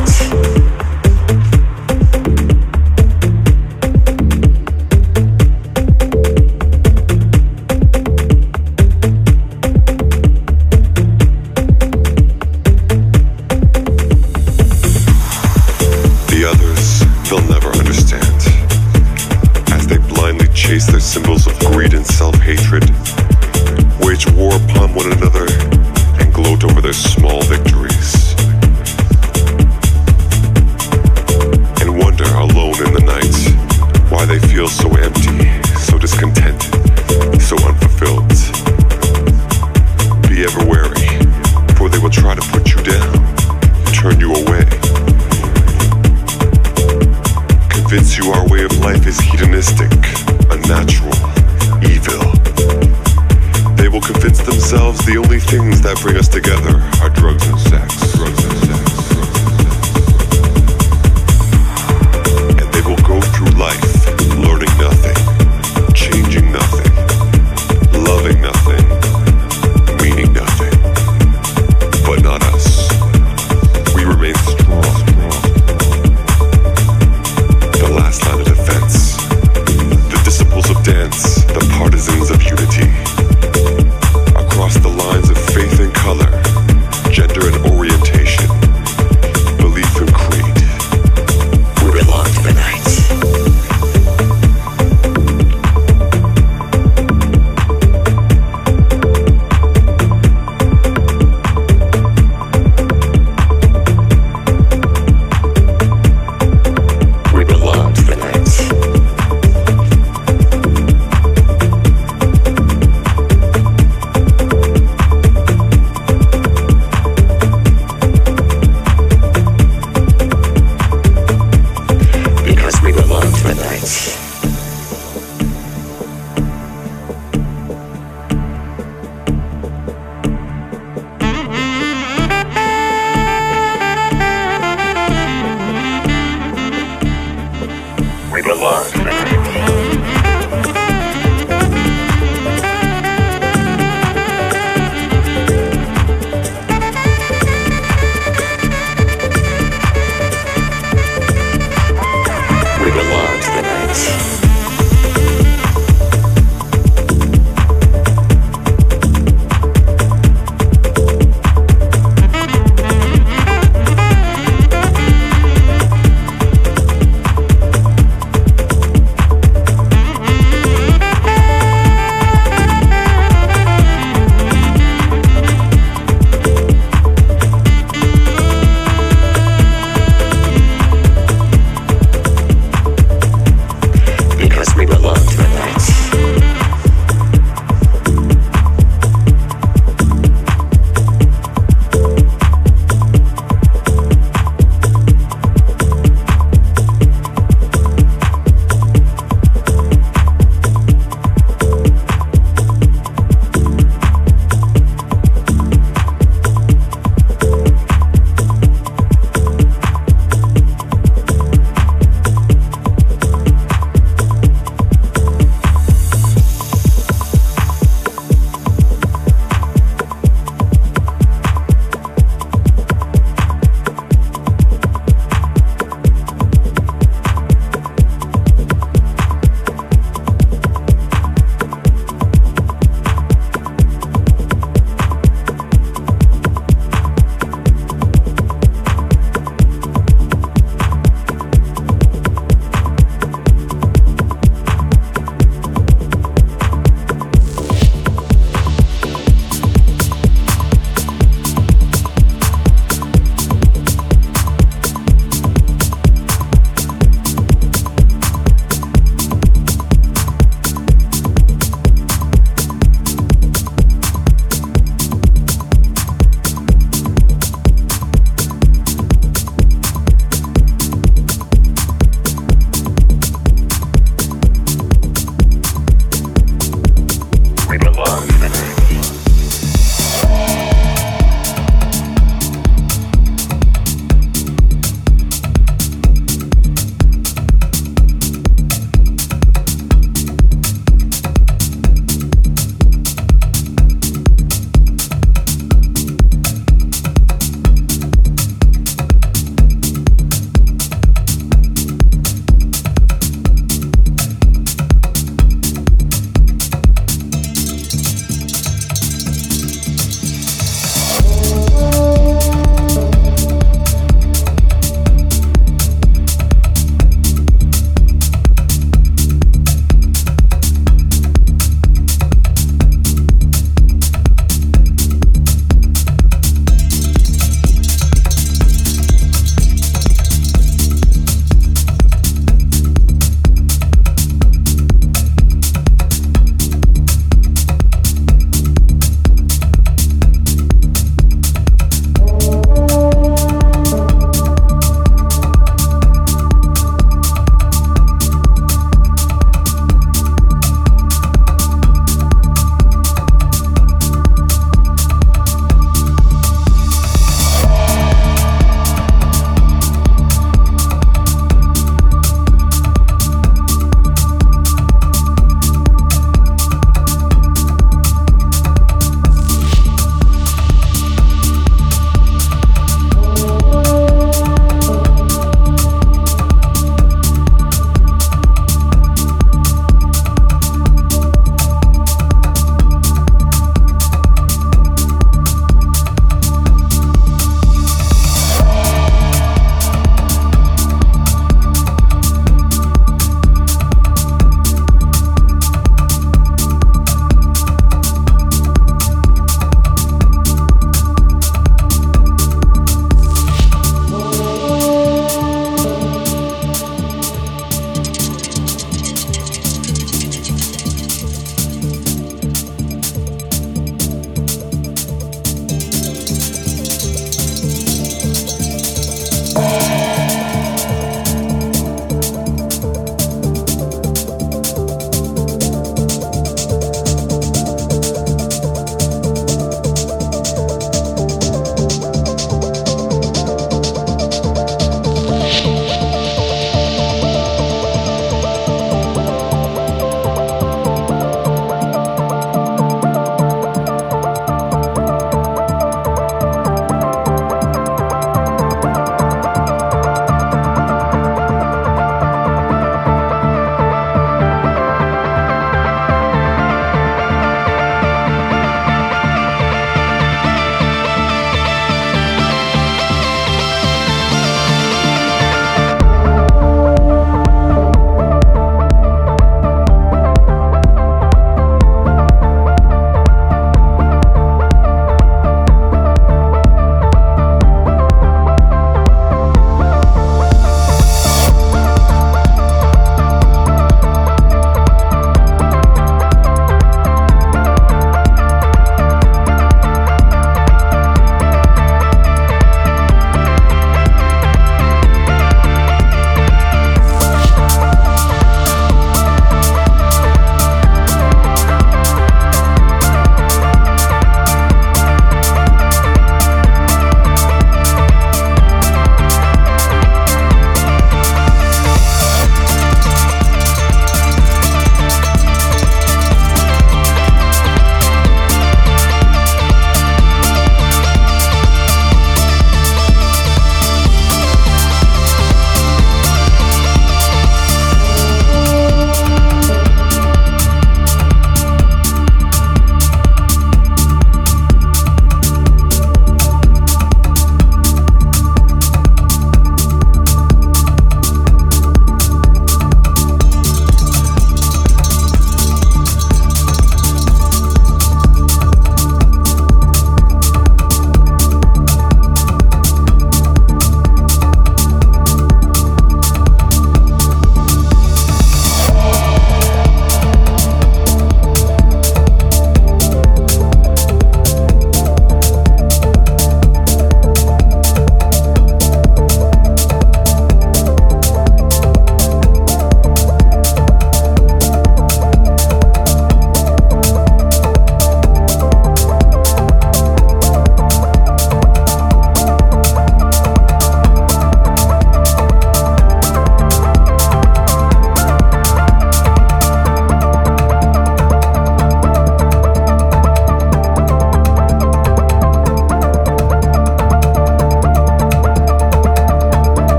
light.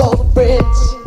called the bridge.